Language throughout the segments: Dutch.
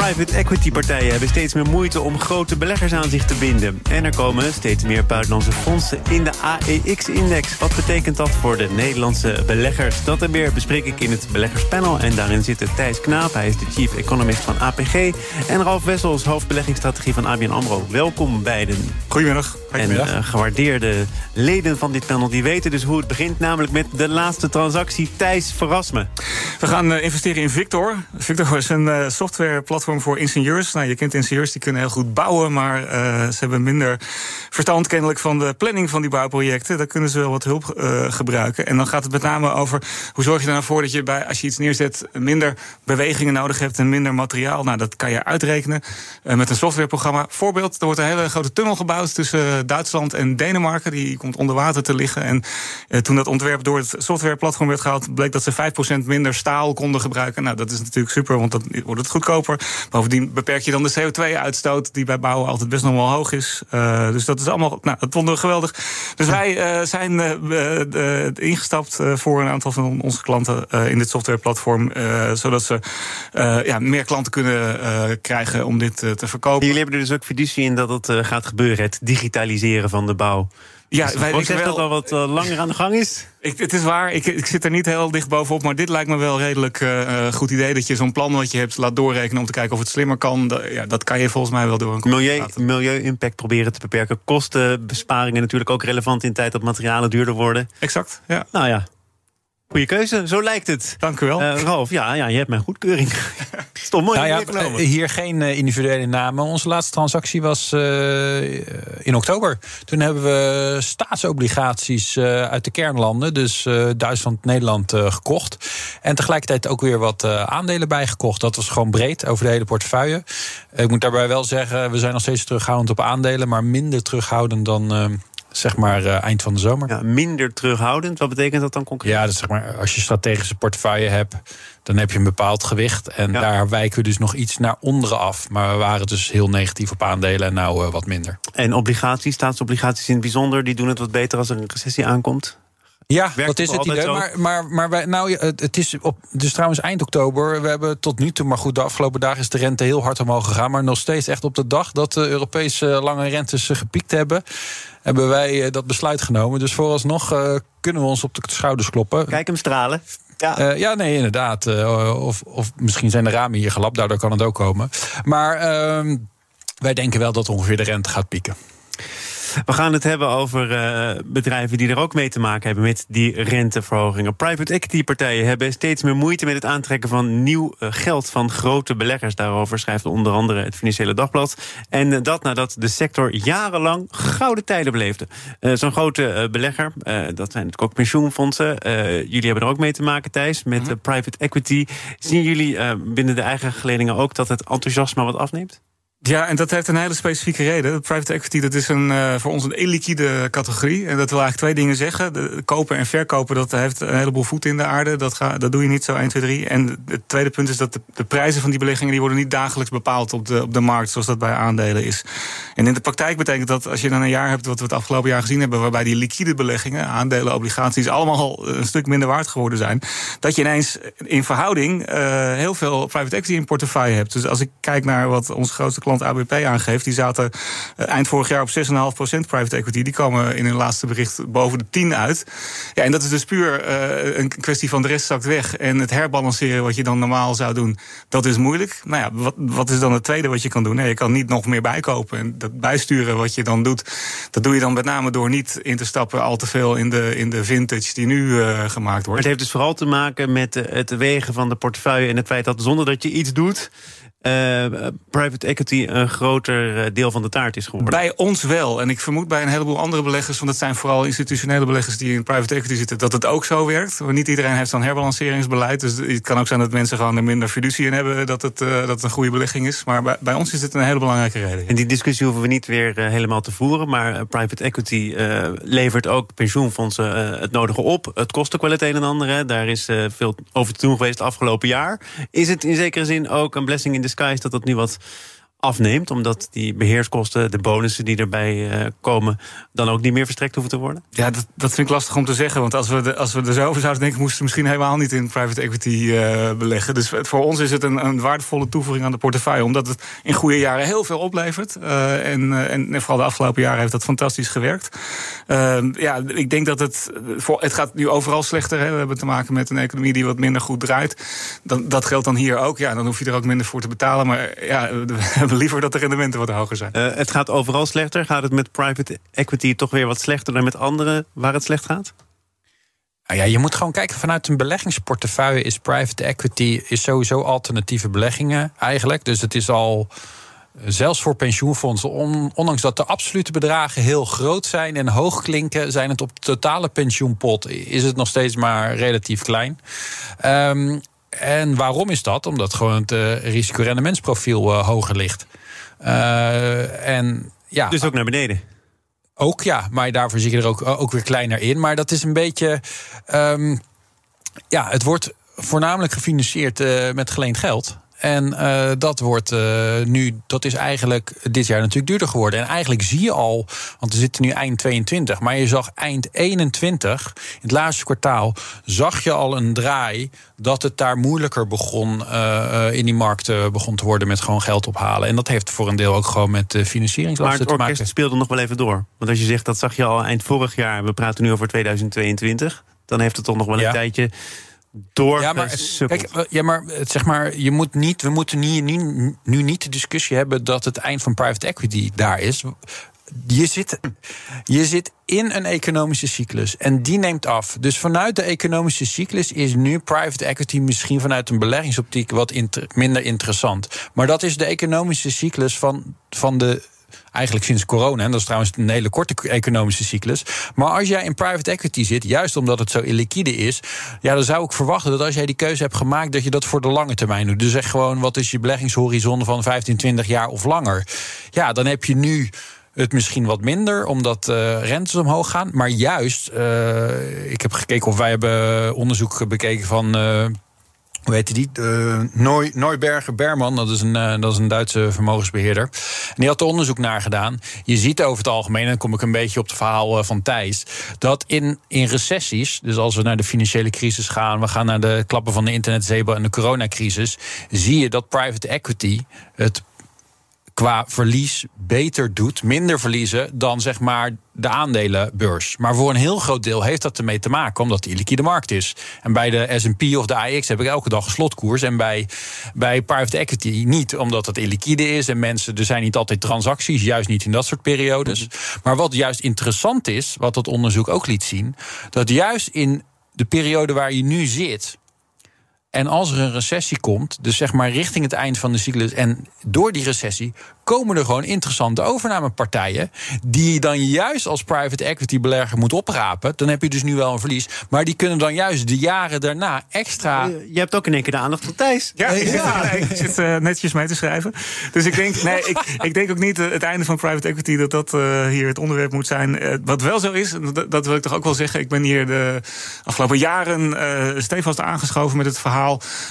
Private equity partijen hebben steeds meer moeite om grote beleggers aan zich te binden. En er komen steeds meer buitenlandse fondsen in de AEX-index. Wat betekent dat voor de Nederlandse beleggers? Dat en meer bespreek ik in het beleggerspanel. En daarin zitten Thijs Knaap, hij is de chief economist van APG... en Ralf Wessels, hoofdbeleggingsstrategie van ABN AMRO. Welkom beiden. Goedemiddag. En uh, gewaardeerde leden van dit panel die weten dus hoe het begint... namelijk met de laatste transactie. Thijs, verras me. We gaan uh, investeren in Victor. Victor is een uh, softwareplatform voor ingenieurs. Nou, je kent ingenieurs, die kunnen heel goed bouwen... maar ze hebben minder verstand kennelijk van de planning van die bouwprojecten. Daar kunnen ze wel wat hulp gebruiken. En dan gaat het met name over hoe zorg je er nou voor... dat je bij, als je iets neerzet minder bewegingen nodig hebt... en minder materiaal. Nou, dat kan je uitrekenen met een softwareprogramma. Voorbeeld, er wordt een hele grote tunnel gebouwd... tussen Duitsland en Denemarken. Die komt onder water te liggen. En eh, toen dat ontwerp door het softwareplatform werd gehaald, bleek dat ze 5% minder staal konden gebruiken. Nou, dat is natuurlijk super, want dan wordt het goedkoper. Bovendien beperk je dan de CO2-uitstoot, die bij bouwen altijd best nog wel hoog is. Uh, dus dat is allemaal, nou, dat vonden we geweldig. Dus wij uh, zijn ingestapt voor een aantal van onze klanten in dit softwareplatform, zodat ze ja, meer klanten kunnen krijgen om dit te verkopen. Jullie hebben er dus ook fiducie in dat het gaat gebeuren, het digitaliseren van de bouw. Ja, dus wij wel dat al wat uh, langer aan de gang is. Ik, het is waar, ik, ik, zit er niet heel dicht bovenop, maar dit lijkt me wel een redelijk uh, goed idee. Dat je zo'n plan wat je hebt laat doorrekenen om te kijken of het slimmer kan. Dat, ja, dat kan je volgens mij wel door een Milieu, Milieu-impact proberen te beperken. Kostenbesparingen natuurlijk ook relevant in tijd dat materialen duurder worden. Exact, ja. Nou ja, Goeie keuze, zo lijkt het. Dank u wel. Uh, Ralf, ja, ja, je hebt mijn goedkeuring. Stop mooi nou ja, Hier geen uh, individuele namen. Onze laatste transactie was uh, in oktober. Toen hebben we staatsobligaties uit de kernlanden, dus Duitsland, Nederland, gekocht. En tegelijkertijd ook weer wat aandelen bijgekocht. Dat was gewoon breed over de hele portefeuille. Ik moet daarbij wel zeggen, we zijn nog steeds terughoudend op aandelen, maar minder terughoudend dan zeg maar uh, eind van de zomer. Ja, minder terughoudend, wat betekent dat dan concreet? Ja, dus zeg maar, als je strategische portefeuille hebt, dan heb je een bepaald gewicht. En daar wijken we dus nog iets naar onderen af. Maar we waren dus heel negatief op aandelen en nou uh, wat minder. En obligaties, staatsobligaties in het bijzonder, die doen het wat beter als er een recessie aankomt? Ja, dat is het idee. Maar, maar, maar wij, nou, het is op, dus trouwens eind oktober. We hebben tot nu toe, maar goed, de afgelopen dagen is de rente heel hard omhoog gegaan. Maar nog steeds echt op de dag dat de Europese lange rentes gepiekt hebben, hebben wij eh, dat besluit genomen. Dus vooralsnog uh, kunnen we ons op de schouders kloppen. Kijk hem stralen. Ja. Uh, ja, nee, inderdaad. Uh, of, of misschien zijn de ramen hier gelapt, daardoor kan het ook komen. Maar uh, wij denken wel dat ongeveer de rente gaat pieken. We gaan het hebben over uh, bedrijven die er ook mee te maken hebben met die renteverhogingen. Private equity partijen hebben steeds meer moeite met het aantrekken van nieuw uh, geld van grote beleggers. Daarover schrijft onder andere het Financiële Dagblad. En uh, dat nadat de sector jarenlang gouden tijden beleefde. Zo'n grote belegger, dat zijn natuurlijk ook pensioenfondsen. jullie hebben er ook mee te maken, Thijs, met mm private equity. Zien jullie binnen de eigen geledingen ook dat het enthousiasme wat afneemt? Ja, en dat heeft een hele specifieke reden. Private equity dat is een, uh, voor ons een illiquide categorie. En dat wil eigenlijk twee dingen zeggen. De, kopen en verkopen, dat heeft een heleboel voet in de aarde. Dat, ga, dat doe je niet zo 1, 2, 3. En het tweede punt is dat de, de, prijzen van die beleggingen... die worden niet dagelijks bepaald op de, op de markt... zoals dat bij aandelen is. En in de praktijk betekent dat als je dan een jaar hebt... wat we het afgelopen jaar gezien hebben... waarbij die liquide beleggingen, aandelen, obligaties... allemaal een stuk minder waard geworden zijn... dat je ineens in verhouding uh, heel veel private equity in portefeuille hebt. Dus als ik kijk naar wat onze grootste klant ABP aangeeft. Die zaten uh, eind vorig jaar op 6,5% private equity. Die komen in hun laatste bericht boven de 10 uit. Ja, en dat is dus puur uh, een kwestie van de rest zakt weg. En het herbalanceren wat je dan normaal zou doen, dat is moeilijk. Nou ja, wat, wat is dan het tweede wat je kan doen? Nee, je kan niet nog meer bijkopen. En dat bijsturen wat je dan doet, dat doe je dan met name door niet in te stappen al te veel in de, in de vintage die nu uh, gemaakt wordt. Het heeft dus vooral te maken met het wegen van de portefeuille en het feit dat zonder dat je iets doet uh, private equity een groter eh, deel van de taart is geworden? Bij ons wel. En ik vermoed bij een heleboel andere beleggers, want dat zijn vooral institutionele beleggers die in private equity zitten, dat het ook zo werkt. Want niet iedereen heeft zo'n herbalanceringsbeleid. Dus het kan ook zijn dat mensen gewoon er minder fiducie in hebben dat het, uh, dat het een goede belegging is. Maar bij, bij, ons is het een hele belangrijke reden. En die discussie hoeven we niet weer helemaal te voeren. Maar private equity levert ook pensioenfondsen het nodige op. Het kost ook wel het een en ander. Daar is veel over te doen geweest het afgelopen jaar. Is het in zekere zin ook een blessing in de sky is dat dat nu wat afneemt, omdat die beheerskosten, de bonussen die erbij uh, komen, dan ook niet meer verstrekt hoeven te worden? Ja, dat, dat vind ik lastig om te zeggen. Want als we, de, als we er zo over zouden denken, moesten we misschien helemaal niet in private equity uh, beleggen. Dus voor ons is het een, een, waardevolle toevoeging aan de portefeuille, omdat het in goede jaren heel veel oplevert. Uh, en, en, vooral de afgelopen jaren heeft dat fantastisch gewerkt. Ehm, ja, ik denk dat het. Voor, het gaat nu overal slechter. Hè. We hebben te maken met een economie die wat minder goed draait. Dan, dat geldt dan hier ook. Ja, dan hoef je er ook minder voor te betalen. Maar ja, we liever dat de rendementen wat hoger zijn. Uh, het gaat overal slechter. Gaat het met private equity toch weer wat slechter dan met andere waar het slecht gaat? Nou ja, je moet gewoon kijken vanuit een beleggingsportefeuille is private equity is sowieso alternatieve beleggingen eigenlijk. Dus het is al zelfs voor pensioenfondsen, ondanks dat de absolute bedragen heel groot zijn en hoog klinken, zijn het op de totale pensioenpot is het nog steeds maar relatief klein. Um, en waarom is dat? Omdat gewoon het uh, risicorendementsprofiel uh, hoger ligt. Uh, en, ja, dus ook naar beneden? Ook ja, maar daarvoor zie je er ook, ook weer kleiner in. Maar dat is een beetje. Um, ja, het wordt voornamelijk gefinancierd met geleend geld. En uh, dat wordt uh, nu, dat is eigenlijk dit jaar natuurlijk duurder geworden. En eigenlijk zie je al, want we zitten nu eind 22, maar je zag eind 21, in het laatste kwartaal, zag je al een draai dat het daar moeilijker begon uh, in die markt begon te worden met gewoon geld ophalen. En dat heeft voor een deel ook gewoon met de financieringslasten te maken. Maar het orkest speelde nog wel even door. Want als je zegt dat zag je al eind vorig jaar, we praten nu over 2022, dan heeft het toch nog wel een ja. tijdje door. Ja, maar, kijk, ja, maar zeg maar, je moet niet, we moeten nu, nu, nu niet de discussie hebben dat het eind van private equity daar is. Je zit, je zit in een economische cyclus en die neemt af. Dus vanuit de economische cyclus is nu private equity misschien vanuit een beleggingsoptiek wat minder interessant. Maar dat is de economische cyclus van, van de Eigenlijk sinds corona. En dat is trouwens een hele korte economische cyclus. Maar als jij in private equity zit, juist omdat het zo illiquide is. Ja, dan zou ik verwachten dat als jij die keuze hebt gemaakt, dat je dat voor de lange termijn doet. Dus zeg gewoon, wat is je beleggingshorizon van 15, 20 jaar of langer? Ja, dan heb je nu het misschien wat minder, omdat uh, rentes omhoog gaan. Maar juist, uh, ik heb gekeken of wij hebben onderzoek bekeken van. Uh, hoe heet die? Uh, Neuberger Berman, dat is, een, uh, dat is een Duitse vermogensbeheerder. En die had er onderzoek naar gedaan. Je ziet over het algemeen, en dan kom ik een beetje op het verhaal uh, van Thijs, dat in, in recessies, dus als we naar de financiële crisis gaan, we gaan naar de klappen van de internetzebel en de coronacrisis, zie je dat private equity het qua verlies beter doet, minder verliezen dan zeg maar de aandelenbeurs. Maar voor een heel groot deel heeft dat ermee te maken, omdat die liquide markt is. En bij de SP of de AX heb ik elke dag slotkoers. En bij, bij private equity niet, omdat het illiquide is. En mensen, er zijn niet altijd transacties, juist niet in dat soort periodes. Maar wat juist interessant is, wat dat onderzoek ook liet zien, dat juist in de periode waar je nu zit, en als er een recessie komt, dus zeg maar richting het eind van de cyclus en door die recessie, komen er gewoon interessante overnamepartijen. die je dan juist als private equity belegger moet oprapen. Dan heb je dus nu wel een verlies. Maar die kunnen dan juist de jaren daarna extra. Je hebt ook in één keer de aandacht van Thijs. Ja, ja. ik zit uh, netjes mee te schrijven. Dus ik denk, nee, ik, ik denk ook niet uh, het einde van private equity dat dat uh, hier het onderwerp moet zijn. wat wel zo is, dat, dat, wil ik toch ook wel zeggen. Ik ben hier de afgelopen jaren stevast aangeschoven met het verhaal.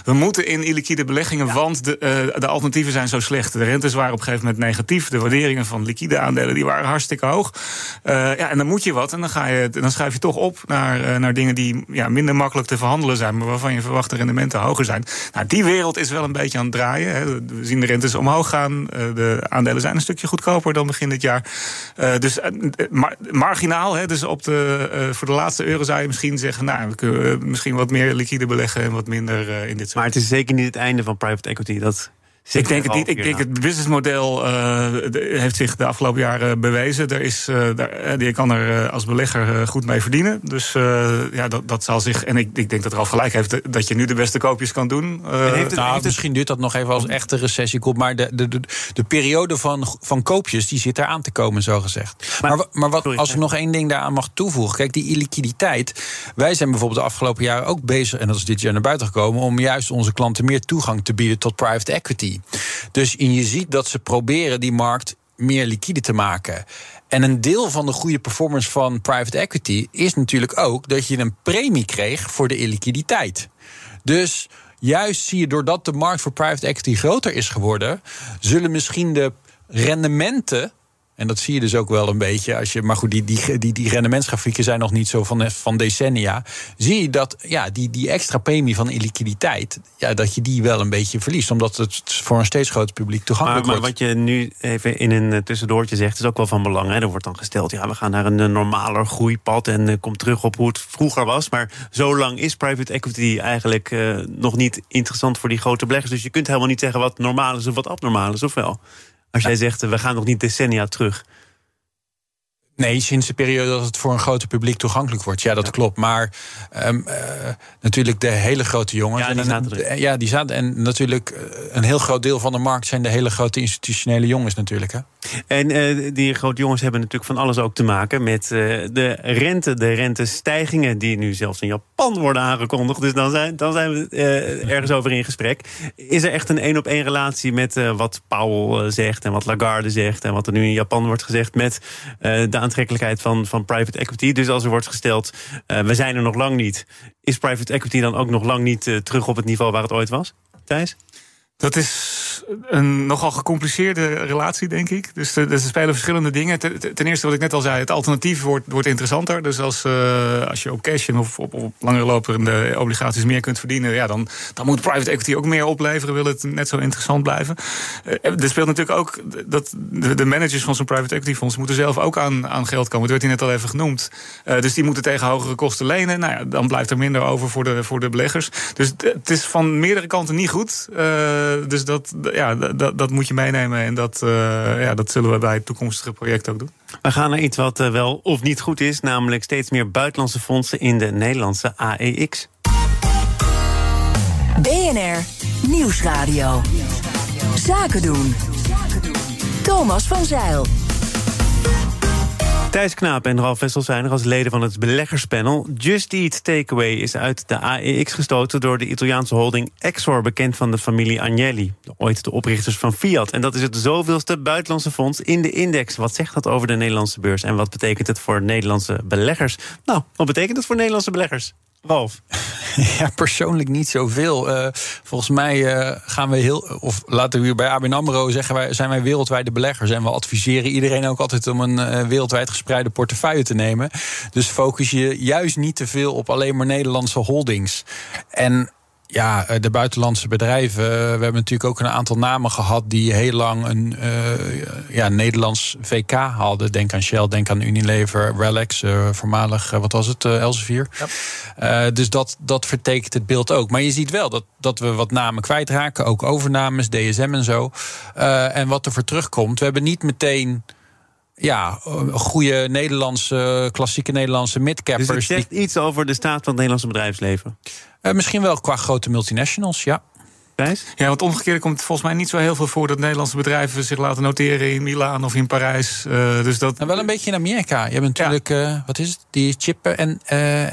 We moeten in illiquide beleggingen, ja. want de, de alternatieven zijn zo slecht. De rentes waren op een gegeven moment negatief. De waarderingen van liquide aandelen die waren hartstikke hoog. Uh, ja, en dan moet je wat. En dan, ga je, dan schrijf je toch op naar, uh, naar dingen die ja, minder makkelijk te verhandelen zijn. Maar waarvan je verwacht de rendementen hoger zijn. Nou, die wereld is wel een beetje aan het draaien. Hè. We zien de rentes omhoog gaan. De aandelen zijn een stukje goedkoper dan begin dit jaar. dus mar marginaal. Hè, dus op de, voor de laatste euro zou je misschien zeggen. Nou, we kunnen misschien wat meer liquide beleggen en wat minder in dit. Maar het is zeker niet het einde van private equity. Dat Ik denk het niet. Ik denk het businessmodel uh, heeft zich de afgelopen jaren bewezen. Er is, uh, daar, je kan er als belegger goed mee verdienen. Dus ja, dat, dat zal zich. En ik, ik denk dat er al gelijk heeft dat je nu de beste koopjes kan doen. Heeft het, nou, misschien duurt dat nog even als echte recessie komt. Maar de, de, de, de, periode van, van koopjes die zit eraan te komen, zo gezegd. Maar, maar, maar wat, als ik nog één ding daaraan mag toevoegen. Kijk, die illiquiditeit. Wij zijn bijvoorbeeld de afgelopen jaren ook bezig, en dat is dit jaar naar buiten gekomen, om juist onze klanten meer toegang te bieden tot private equity. Dus je ziet dat ze proberen die markt meer liquide te maken. En een deel van de goede performance van private equity is natuurlijk ook dat je een premie kreeg voor de illiquiditeit. Dus juist zie je doordat de markt voor private equity groter is geworden, zullen misschien de rendementen en dat zie je dus ook wel een beetje. Als je, maar goed, die, die, die, die rendementsgrafieken zijn nog niet zo van, van decennia. Zie je dat ja, die, die extra premie van illiquiditeit, ja, dat je die wel een beetje verliest. Omdat het voor een steeds groter publiek toegankelijk maar, maar wordt. wat je nu even in een eh, tussendoortje zegt, is ook wel van belang. Hè? Er wordt dan gesteld, ja, we gaan naar een normaler groeipad en uh, komt terug op hoe het vroeger was. Maar zo lang is private equity eigenlijk uh, nog niet interessant voor die grote beleggers. Dus je kunt helemaal niet zeggen wat normaal is of wat abnormaal is, of wel? Als jij zegt, we gaan nog niet decennia terug. Nee, sinds de periode dat het voor een groter publiek toegankelijk wordt. Ja, dat klopt. Maar um, uh, natuurlijk de hele grote jongens. Ja, die zaten er. Ja, die zaten. En natuurlijk eh, een heel groot deel van de markt zijn de hele grote institutionele jongens natuurlijk. Hè? En uh, die grote jongens hebben natuurlijk van alles ook te maken met uh, de rente, de rentestijgingen die nu zelfs in Japan worden aangekondigd. Dus dan zijn, dan zijn we ergens over in gesprek. Is er echt een één op één relatie met wat Powell zegt en wat Lagarde zegt en wat er nu in Japan wordt gezegd met de aantrekkelijkheid van, van private equity? Dus als er wordt gesteld, we zijn er nog lang niet, is private equity dan ook nog lang niet terug op het niveau waar het ooit was? Thijs? Dat is een nogal gecompliceerde relatie, denk ik. Dus er spelen verschillende dingen. Ten eerste, wat ik net al zei, het alternatief wordt, wordt interessanter. Dus als, uh, als je op cash of op, op langere lopende obligaties meer kunt verdienen, ja, dan, dan moet private equity ook meer opleveren. Wil het net zo interessant blijven. Uh, er speelt natuurlijk ook dat de, managers van zo'n private equity fonds moeten zelf ook aan, aan geld komen. Dat werd hier net al even genoemd. Uh, dus die moeten tegen hogere kosten lenen. Nou ja, dan blijft er minder over voor de, voor de beleggers. Dus het is van meerdere kanten niet goed. Dus dat ja, dat, dat moet je meenemen en dat, uh, ja, dat zullen we bij het toekomstige project ook doen. We gaan naar iets wat uh, wel of niet goed is, namelijk steeds meer buitenlandse fondsen in de Nederlandse AEX. BNR Nieuwsradio. Zaken doen. Thomas van Zeil. Thijs Knaap en Ralf Wessel zijn er als leden van het beleggerspanel. Just Eat Takeaway is uit de AEX gestoten door de Italiaanse holding Exor, bekend van de familie Agnelli, ooit de oprichters van Fiat. En dat is het zoveelste buitenlandse fonds in de index. Wat zegt dat over de Nederlandse beurs en wat betekent het voor Nederlandse beleggers? Nou, wat betekent het voor Nederlandse beleggers? Ralf? Ja, persoonlijk niet zoveel. Uh, volgens mij uh, gaan we heel. Of laten we hier bij ABN Amro zeggen, wij, zijn wij wereldwijde beleggers. En we adviseren iedereen ook altijd om een uh, wereldwijd gespreide portefeuille te nemen. Dus focus je juist niet te veel op alleen maar Nederlandse holdings. En ja, eh, de buitenlandse bedrijven. We hebben natuurlijk ook een aantal namen gehad die heel lang een uh, ja, Nederlands VK hadden. Denk aan Shell, denk aan Unilever, Relax, uh, voormalig, wat was het, Elsevier. Ja. dus dat, dat vertekent het beeld ook. Maar je ziet wel dat, dat we wat namen kwijtraken, ook overnames, DSM en zo. en wat er voor terugkomt, we hebben niet meteen ja, goede Nederlandse, klassieke Nederlandse midcappers. Dus het zegt iets over de staat van het Nederlandse bedrijfsleven? Uh, misschien wel qua grote multinationals, ja. Ja, want omgekeerd komt het volgens mij niet zo heel veel voor dat Nederlandse bedrijven zich laten noteren in Milaan of in Parijs. Uh, dus dat... Nou, wel een beetje in Amerika. Je hebt natuurlijk, ja. uh, wat is het, die chip en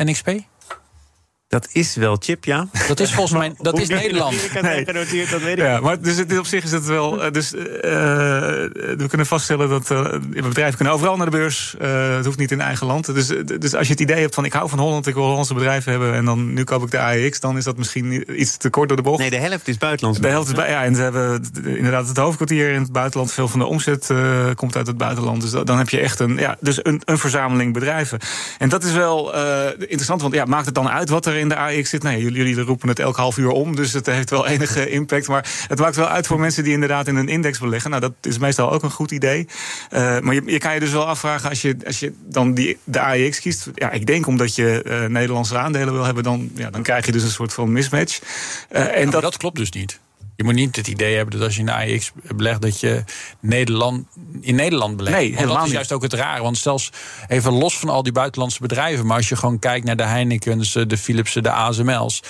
NXP? Dat is wel chip, ja. Dat is volgens mij dat is Nederland. Nee. Genoteerd, dat weet ik. Ja, maar dus het, op zich is het wel. Eh, dus, uh, we kunnen vaststellen dat uh, bedrijven kunnen overal naar de beurs. Uh, het hoeft niet in eigen land. Dus, dus als je het idee hebt van ik hou van Holland, ik wil Hollandse bedrijven hebben en dan nu koop ik de AEX, dan is dat misschien iets te kort door de bocht. Nee, de helft is buitenlands. De helft is bij, ja, en ze hebben inderdaad het hoofdkwartier in het buitenland. Veel van de omzet komt uit het buitenland. Dus dan heb je echt een, ja, dus een, een verzameling bedrijven. En dat is wel interessant, want ja, maakt het dan uit wat er in de AX zit. Nee, jullie, jullie roepen het elk half uur om, dus het heeft wel enige impact. Maar het maakt wel uit voor mensen die inderdaad in een index beleggen. Nou, dat is meestal ook een goed idee. Uh, maar je, je, kan je dus wel afvragen als je, als je dan die, de AEX kiest. Ja, ik denk omdat je uh, Nederlandse aandelen wil hebben, dan, ja, dan krijg je dus een soort van mismatch. Uh, en dat, dat klopt dus niet. Je moet niet het idee hebben dat als je in AEX belegt, dat je Nederland, in Nederland belegt. Nee, helemaal dat is niet. juist ook het rare. Want zelfs even los van al die buitenlandse bedrijven, maar als je gewoon kijkt naar de Heinekens, eh, de Philipsen, de ASML's.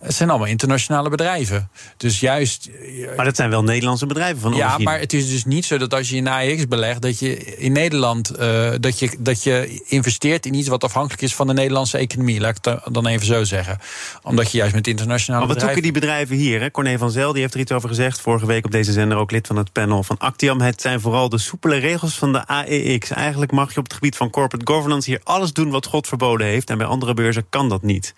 Het zijn allemaal internationale bedrijven. Dus juist. Maar dat zijn wel Nederlandse bedrijven van Ja, origine. maar het is dus niet zo dat als je in AEX belegt, dat je in Nederland eh, dat, je, dat je investeert in iets wat afhankelijk is van de Nederlandse economie. Laat ik het dan even zo zeggen. Omdat je juist met internationale Maar wat bedrijven. zoeken die bedrijven hier? Hè? Corné van Zel die heeft er iets over gezegd. Vorige week op deze zender ook lid van het panel van Actiam. Het zijn vooral de soepele regels van de AEX. Eigenlijk mag je op het gebied van corporate governance hier alles doen wat God verboden heeft. En bij andere beurzen kan dat niet.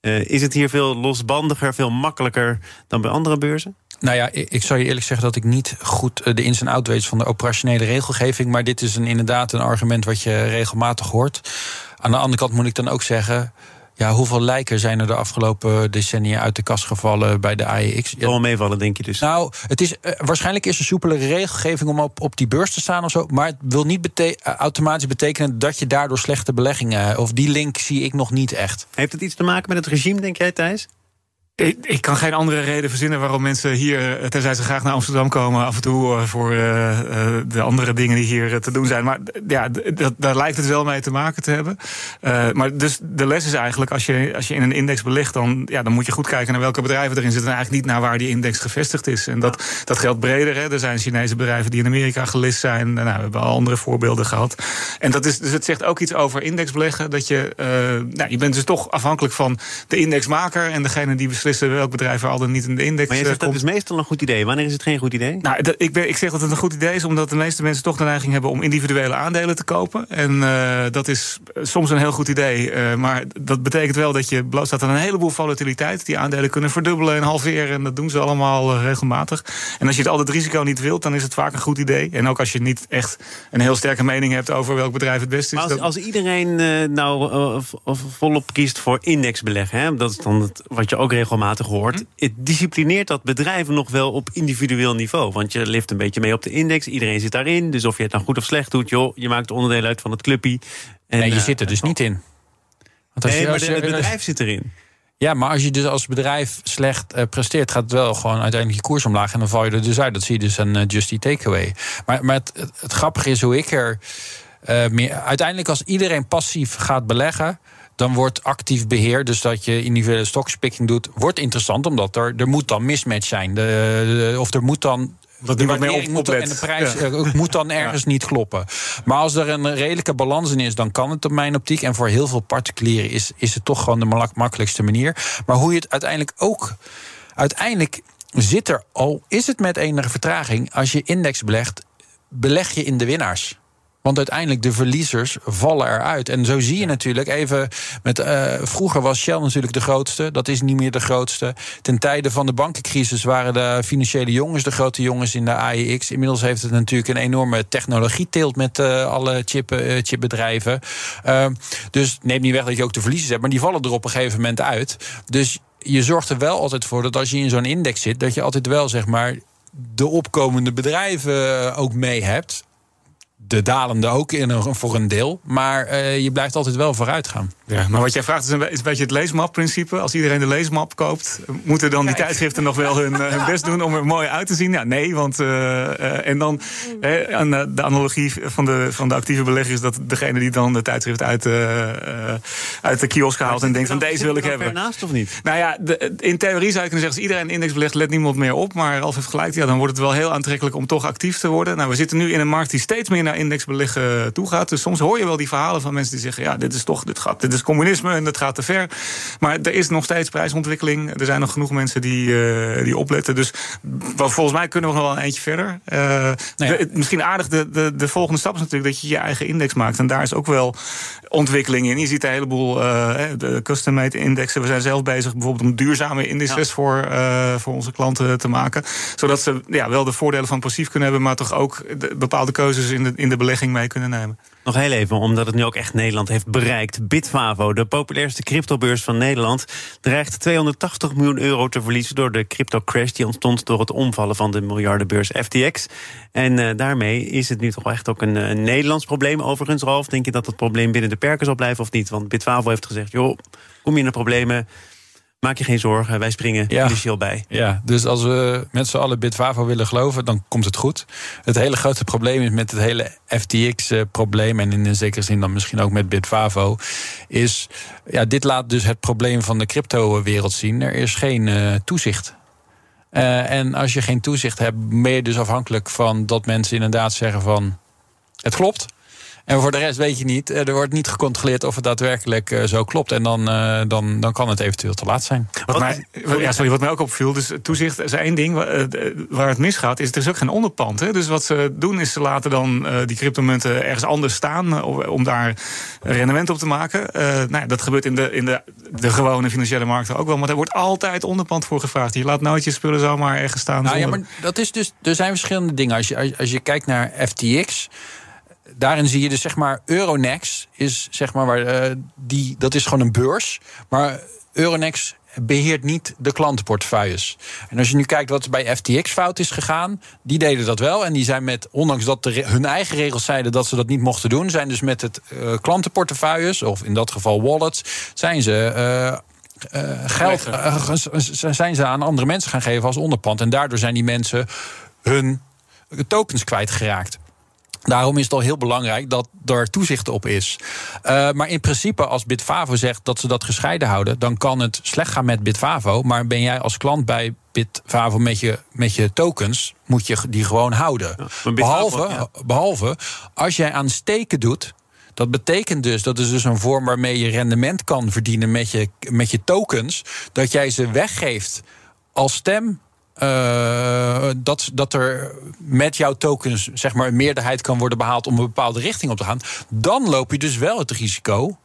Eh, is het hier veel losbandiger, veel makkelijker dan bij andere beurzen? Nou ja, ik ik zou je eerlijk zeggen dat ik niet goed eh, de ins en outs weet van de operationele regelgeving. Maar dit is inderdaad een argument wat je regelmatig hoort. Aan de andere kant moet ik dan ook zeggen. Ja, hoeveel lijken zijn er de afgelopen decennia uit de kast gevallen bij de AEX? Ja, Wel meevallen, denk je dus. nou, het is, eh, waarschijnlijk is er soepelere regelgeving om op, op die beurs te staan of zo. Maar het wil niet bete- eh, automatisch betekenen dat je daardoor slechte beleggingen. Of die link zie ik nog niet echt. Heeft het iets te maken met het regime, denk jij, Thijs? Ik, kan geen andere reden verzinnen waarom mensen hier, eh, tenzij ze graag naar Amsterdam komen, af en toe eh, voor eh, de andere dingen die hier te doen zijn. Maar ja, daar lijkt het wel mee te maken te hebben. Maar dus de les is eigenlijk, als je, als je in een index belegt, dan, ja, dan moet je goed kijken naar welke bedrijven erin zitten. En eigenlijk niet naar waar die index gevestigd is. En dat, dat geldt breder. Hè. Er zijn Chinese bedrijven die in Amerika gelist zijn. Nou, we hebben al andere voorbeelden gehad. En dat is, dus het zegt ook iets over indexbeleggen. Dat je, nou, je bent dus toch afhankelijk van de indexmaker en degene die beslist welk bedrijf er al dan niet in de index Maar je eh, dat is meestal een goed idee. Wanneer is het geen goed idee? Nou, dat- ik, ben, ik zeg dat het een goed idee is, omdat de meeste mensen toch de neiging hebben om individuele aandelen te kopen. En eh, dat is soms een heel goed idee. eh, maar dat betekent wel dat je blootstaat aan een heleboel volatiliteit. Die aandelen kunnen verdubbelen en halveren. En dat doen ze allemaal eh, regelmatig. En als je het al het risico niet wilt, dan is het vaak een goed idee. En ook als je niet echt een heel sterke mening hebt over welk bedrijf het beste is. Maar als, dan- als iedereen eh, nou eh, volop kiest voor indexbeleggen, hè, dat is dan het, wat je ook regelmatig hoort, Hm? het disciplineert dat bedrijven nog wel op individueel niveau. Want je lift een beetje mee op de index, iedereen zit daarin. Dus of je het nou goed of slecht doet, joh, je maakt onderdeel uit van het clubpie. En, Nee, je eh, zit er dus niet in. Want als Nee, je- maar als de- je- het bedrijf zit erin. Ja, maar als je dus als bedrijf slecht eh, presteert, gaat het wel gewoon uiteindelijk je koers omlaag. En dan val je er dus uit. Dat zie je dus aan uh, Just Eat Takeaway. Maar, maar het, het, het grappige is hoe ik er. eh, meer, uiteindelijk, als iedereen passief gaat beleggen. Dan wordt actief beheer, dus dat je individuele stokspicking doet, wordt interessant. Omdat er, er moet dan mismatch zijn. De, de- of er moet dan Dat de meer op- moet en de prijs Ja. eh, moet dan ergens niet kloppen. Maar als er een redelijke balans in is, dan kan het op mijn optiek. En voor heel veel particulieren is, is het toch gewoon de makkelijkste manier. Maar hoe je het uiteindelijk ook. Uiteindelijk zit er al, is het met enige vertraging, als je index belegt, beleg je in de winnaars. Want uiteindelijk de verliezers vallen eruit. En zo zie je natuurlijk even. Met, eh, vroeger was Shell natuurlijk de grootste. Dat is niet meer de grootste. Ten tijde van de bankencrisis waren de financiële jongens de grote jongens in de AEX. Inmiddels heeft het natuurlijk een enorme technologieteelt met eh, alle chip, eh, chipbedrijven. Uh, dus neem niet weg dat je ook de verliezers hebt. Maar die vallen er op een gegeven moment uit. Dus je zorgt er wel altijd voor dat als je in zo'n index zit, dat je altijd wel zeg maar de opkomende bedrijven ook mee hebt de dalende ook in een, voor een deel. Maar uh, je blijft altijd wel vooruit gaan. Ja, maar wat jij vraagt is een, is een beetje het leesmap-principe. Als iedereen de leesmap koopt, moeten dan die Kijk. tijdschriften nog wel hun, hun, best doen om er mooi uit te zien? Ja, nee, want. Uh, uh, en dan de analogie van de, van de actieve belegger is dat degene die dan de tijdschrift uit, uit de kiosk haalt en denkt: van deze wil ik hebben. naast of niet? Nou ja, de, in theorie zou je kunnen zeggen: als iedereen een index belegt, let niemand meer op. Maar Ralf heeft gelijk, ja, dan wordt het wel heel aantrekkelijk om toch actief te worden. Nou, we zitten nu in een markt die steeds meer naar indexbeleggen toe gaat. Dus soms hoor je wel die verhalen van mensen die zeggen: ja, dit is toch, dit gaat, dit is communisme en dat gaat te ver. Maar er is nog steeds prijsontwikkeling. Er zijn nog genoeg mensen die, uh, die opletten. Dus volgens mij kunnen we nog wel een eentje verder. Uh, nou ja. de, misschien aardig, de, de, de volgende stap is natuurlijk dat je je eigen index maakt. En daar is ook wel ontwikkeling in. Je ziet een heleboel uh, de custom-made indexen. We zijn zelf bezig bijvoorbeeld om duurzame indices ja. voor, voor onze klanten te maken. Zodat ze ja, wel de voordelen van passief kunnen hebben, maar toch ook de, bepaalde keuzes in de, in de belegging mee kunnen nemen. Nog heel even, omdat het nu ook echt Nederland heeft bereikt. Bitfavo, de populairste cryptobeurs van Nederland, dreigt 280 miljoen euro te verliezen door de crypto-crash die ontstond door het omvallen van de miljardenbeurs FTX. En uh, daarmee is het nu toch echt ook een, een Nederlands probleem. Overigens, Ralf, denk je dat het probleem binnen de perken zal blijven of niet? Want Bitfavo heeft gezegd, joh, kom je de problemen, maak je geen zorgen, wij springen Ja. financieel bij. Ja, dus als we met z'n allen Bitvavo willen geloven, dan komt het goed. Het hele grote probleem is met het hele FTX-probleem... en in een zekere zin dan misschien ook met Bitvavo... is, ja, dit laat dus het probleem van de crypto-wereld zien. Er is geen eh, toezicht. Eh, en als je geen toezicht hebt, ben je dus afhankelijk van... dat mensen inderdaad zeggen van, het klopt... En voor de rest weet je niet. Eh, Er wordt niet gecontroleerd of het daadwerkelijk eh, zo klopt. En dan, eh, dan, dan kan het eventueel te laat zijn. Wat mij, ja, sorry, wat mij ook opviel, dus toezicht is één ding. wa- Waar het misgaat, is er is ook geen onderpand. Hè? Dus wat ze doen, is ze laten dan eh, die cryptomunten ergens anders staan... om- daar rendement op te maken. Eh, nou ja, dat gebeurt in, de, in de, de gewone financiële markten ook wel. Maar er wordt altijd onderpand voor gevraagd. Je laat nooit je spullen zomaar ergens staan. Nou ja, maar dat is dus. Er zijn verschillende dingen. Als je, als, als je kijkt naar FTX. Daarin zie je dus zeg maar Euronext is zeg maar waar eh, die dat is gewoon een beurs, maar Euronext beheert niet de klantenportefeuilles. En als je nu kijkt wat er bij FTX fout is gegaan, die deden dat wel en die zijn met ondanks dat de, hun eigen regels zeiden dat ze dat niet mochten doen, zijn dus met het eh, klantenportefeuilles of in dat geval wallets zijn ze eh, geld zijn ze aan andere mensen gaan geven als onderpand. En daardoor zijn die mensen hun tokens kwijtgeraakt. Daarom is het al heel belangrijk dat er toezicht op is. Uh, maar in principe, als Bitvavo zegt dat ze dat gescheiden houden, dan kan het slecht gaan met Bitvavo. Maar ben jij als klant bij Bitvavo met je, met je tokens, moet je die gewoon houden. Ja, behalve, ja. behalve als jij aan steken doet. Dat betekent dus, dat is dus een vorm waarmee je rendement kan verdienen met je, met je tokens. Dat jij ze weggeeft als stem. Uh, dat, dat er met jouw tokens zeg maar, een meerderheid kan worden behaald om een bepaalde richting op te gaan. Dan loop je dus wel het risico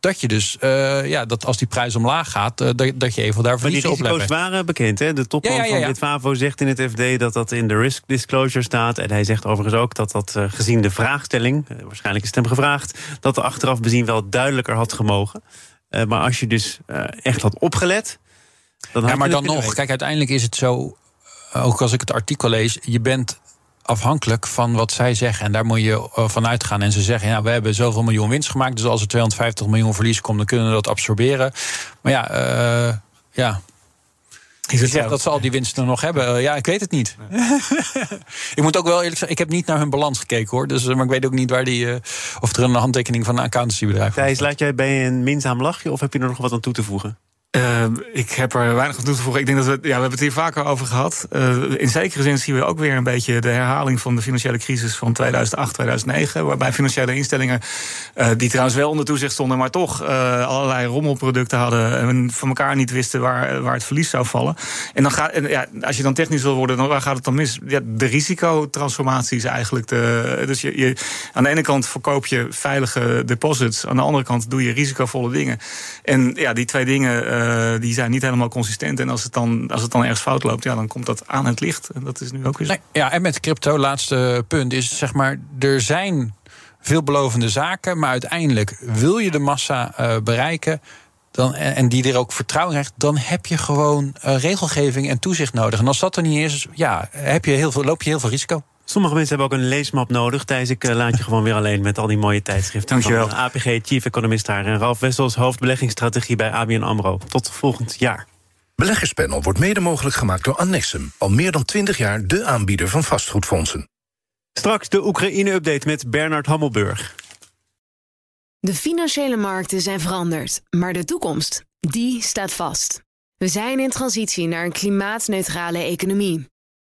dat je dus, uh, ja, dat als die prijs omlaag gaat, uh, dat, dat je even daar Maar die verliezen risico's waren bekend, hè? De topman Ja, ja, ja, van zegt in het FD dat dat in de risk disclosure staat. En hij zegt overigens ook dat dat uh, gezien de vraagstelling, waarschijnlijk is het hem gevraagd, dat de achteraf bezien wel duidelijker had gemogen. Maar als je dus echt had opgelet. Dan had Ja, maar dan nog. Kijk, uiteindelijk is het zo, uh, ook als ik het artikel lees, je bent afhankelijk van wat zij zeggen. En daar moet je uh, van uitgaan. En ze zeggen, ja, we hebben zoveel miljoen winst gemaakt. Dus als er 250 miljoen verlies komt, dan kunnen we dat absorberen. Maar ja, uh, ja. Is het zegt zo? dat ze al die winsten nog hebben. Ja, ik weet het niet. ik moet ook wel eerlijk zeggen, ik heb niet naar hun balans gekeken hoor. Dus, maar ik weet ook niet waar die, uh, of er een handtekening van een accountancybedrijf Thijs, laat jij bij een minzaam lachje of heb je er nog wat aan toe te voegen? Uh, ik heb er weinig aan toe te voegen. Ik denk dat we, ja, we hebben het hier vaker over gehad. Uh, in zekere zin zien we ook weer een beetje de herhaling van de financiële crisis van 2008, 2009. Waarbij financiële instellingen, uh, die trouwens wel onder toezicht stonden, maar toch allerlei rommelproducten hadden en van elkaar niet wisten waar, waar het verlies zou vallen. En dan gaat, ja, als je dan technisch wil worden, dan waar gaat het dan mis? Ja, de risicotransformatie is eigenlijk de. Dus je, je, aan de ene kant verkoop je veilige deposits, aan de andere kant doe je risicovolle dingen. En ja, die twee dingen. Uh, die zijn niet helemaal consistent. En als het, dan, als het dan ergens fout loopt, ja, dan komt dat aan het licht. En dat is nu ook weer. Nee, ja, en met crypto, laatste punt, is zeg maar, er zijn veelbelovende zaken, maar uiteindelijk wil je de massa uh, bereiken. Dan, en die er ook vertrouwen krijgt, dan heb je gewoon uh, regelgeving en toezicht nodig. En als dat er niet is, ja, heb je heel veel, loop je heel veel risico. Sommige mensen hebben ook een leesmap nodig. Thijs, ik uh, laat je gewoon weer alleen met al die mooie tijdschriften. Dankjewel. Van APG, Chief Economist daar. En Ralf Wessels, hoofdbeleggingsstrategie bij ABN AMRO. Tot volgend jaar. Beleggerspanel wordt mede mogelijk gemaakt door Annexum. Al meer dan 20 jaar de aanbieder van vastgoedfondsen. Straks de Oekraïne-update met Bernard Hammelburg. De financiële markten zijn veranderd, maar de toekomst, die staat vast. We zijn in transitie naar een klimaatneutrale economie.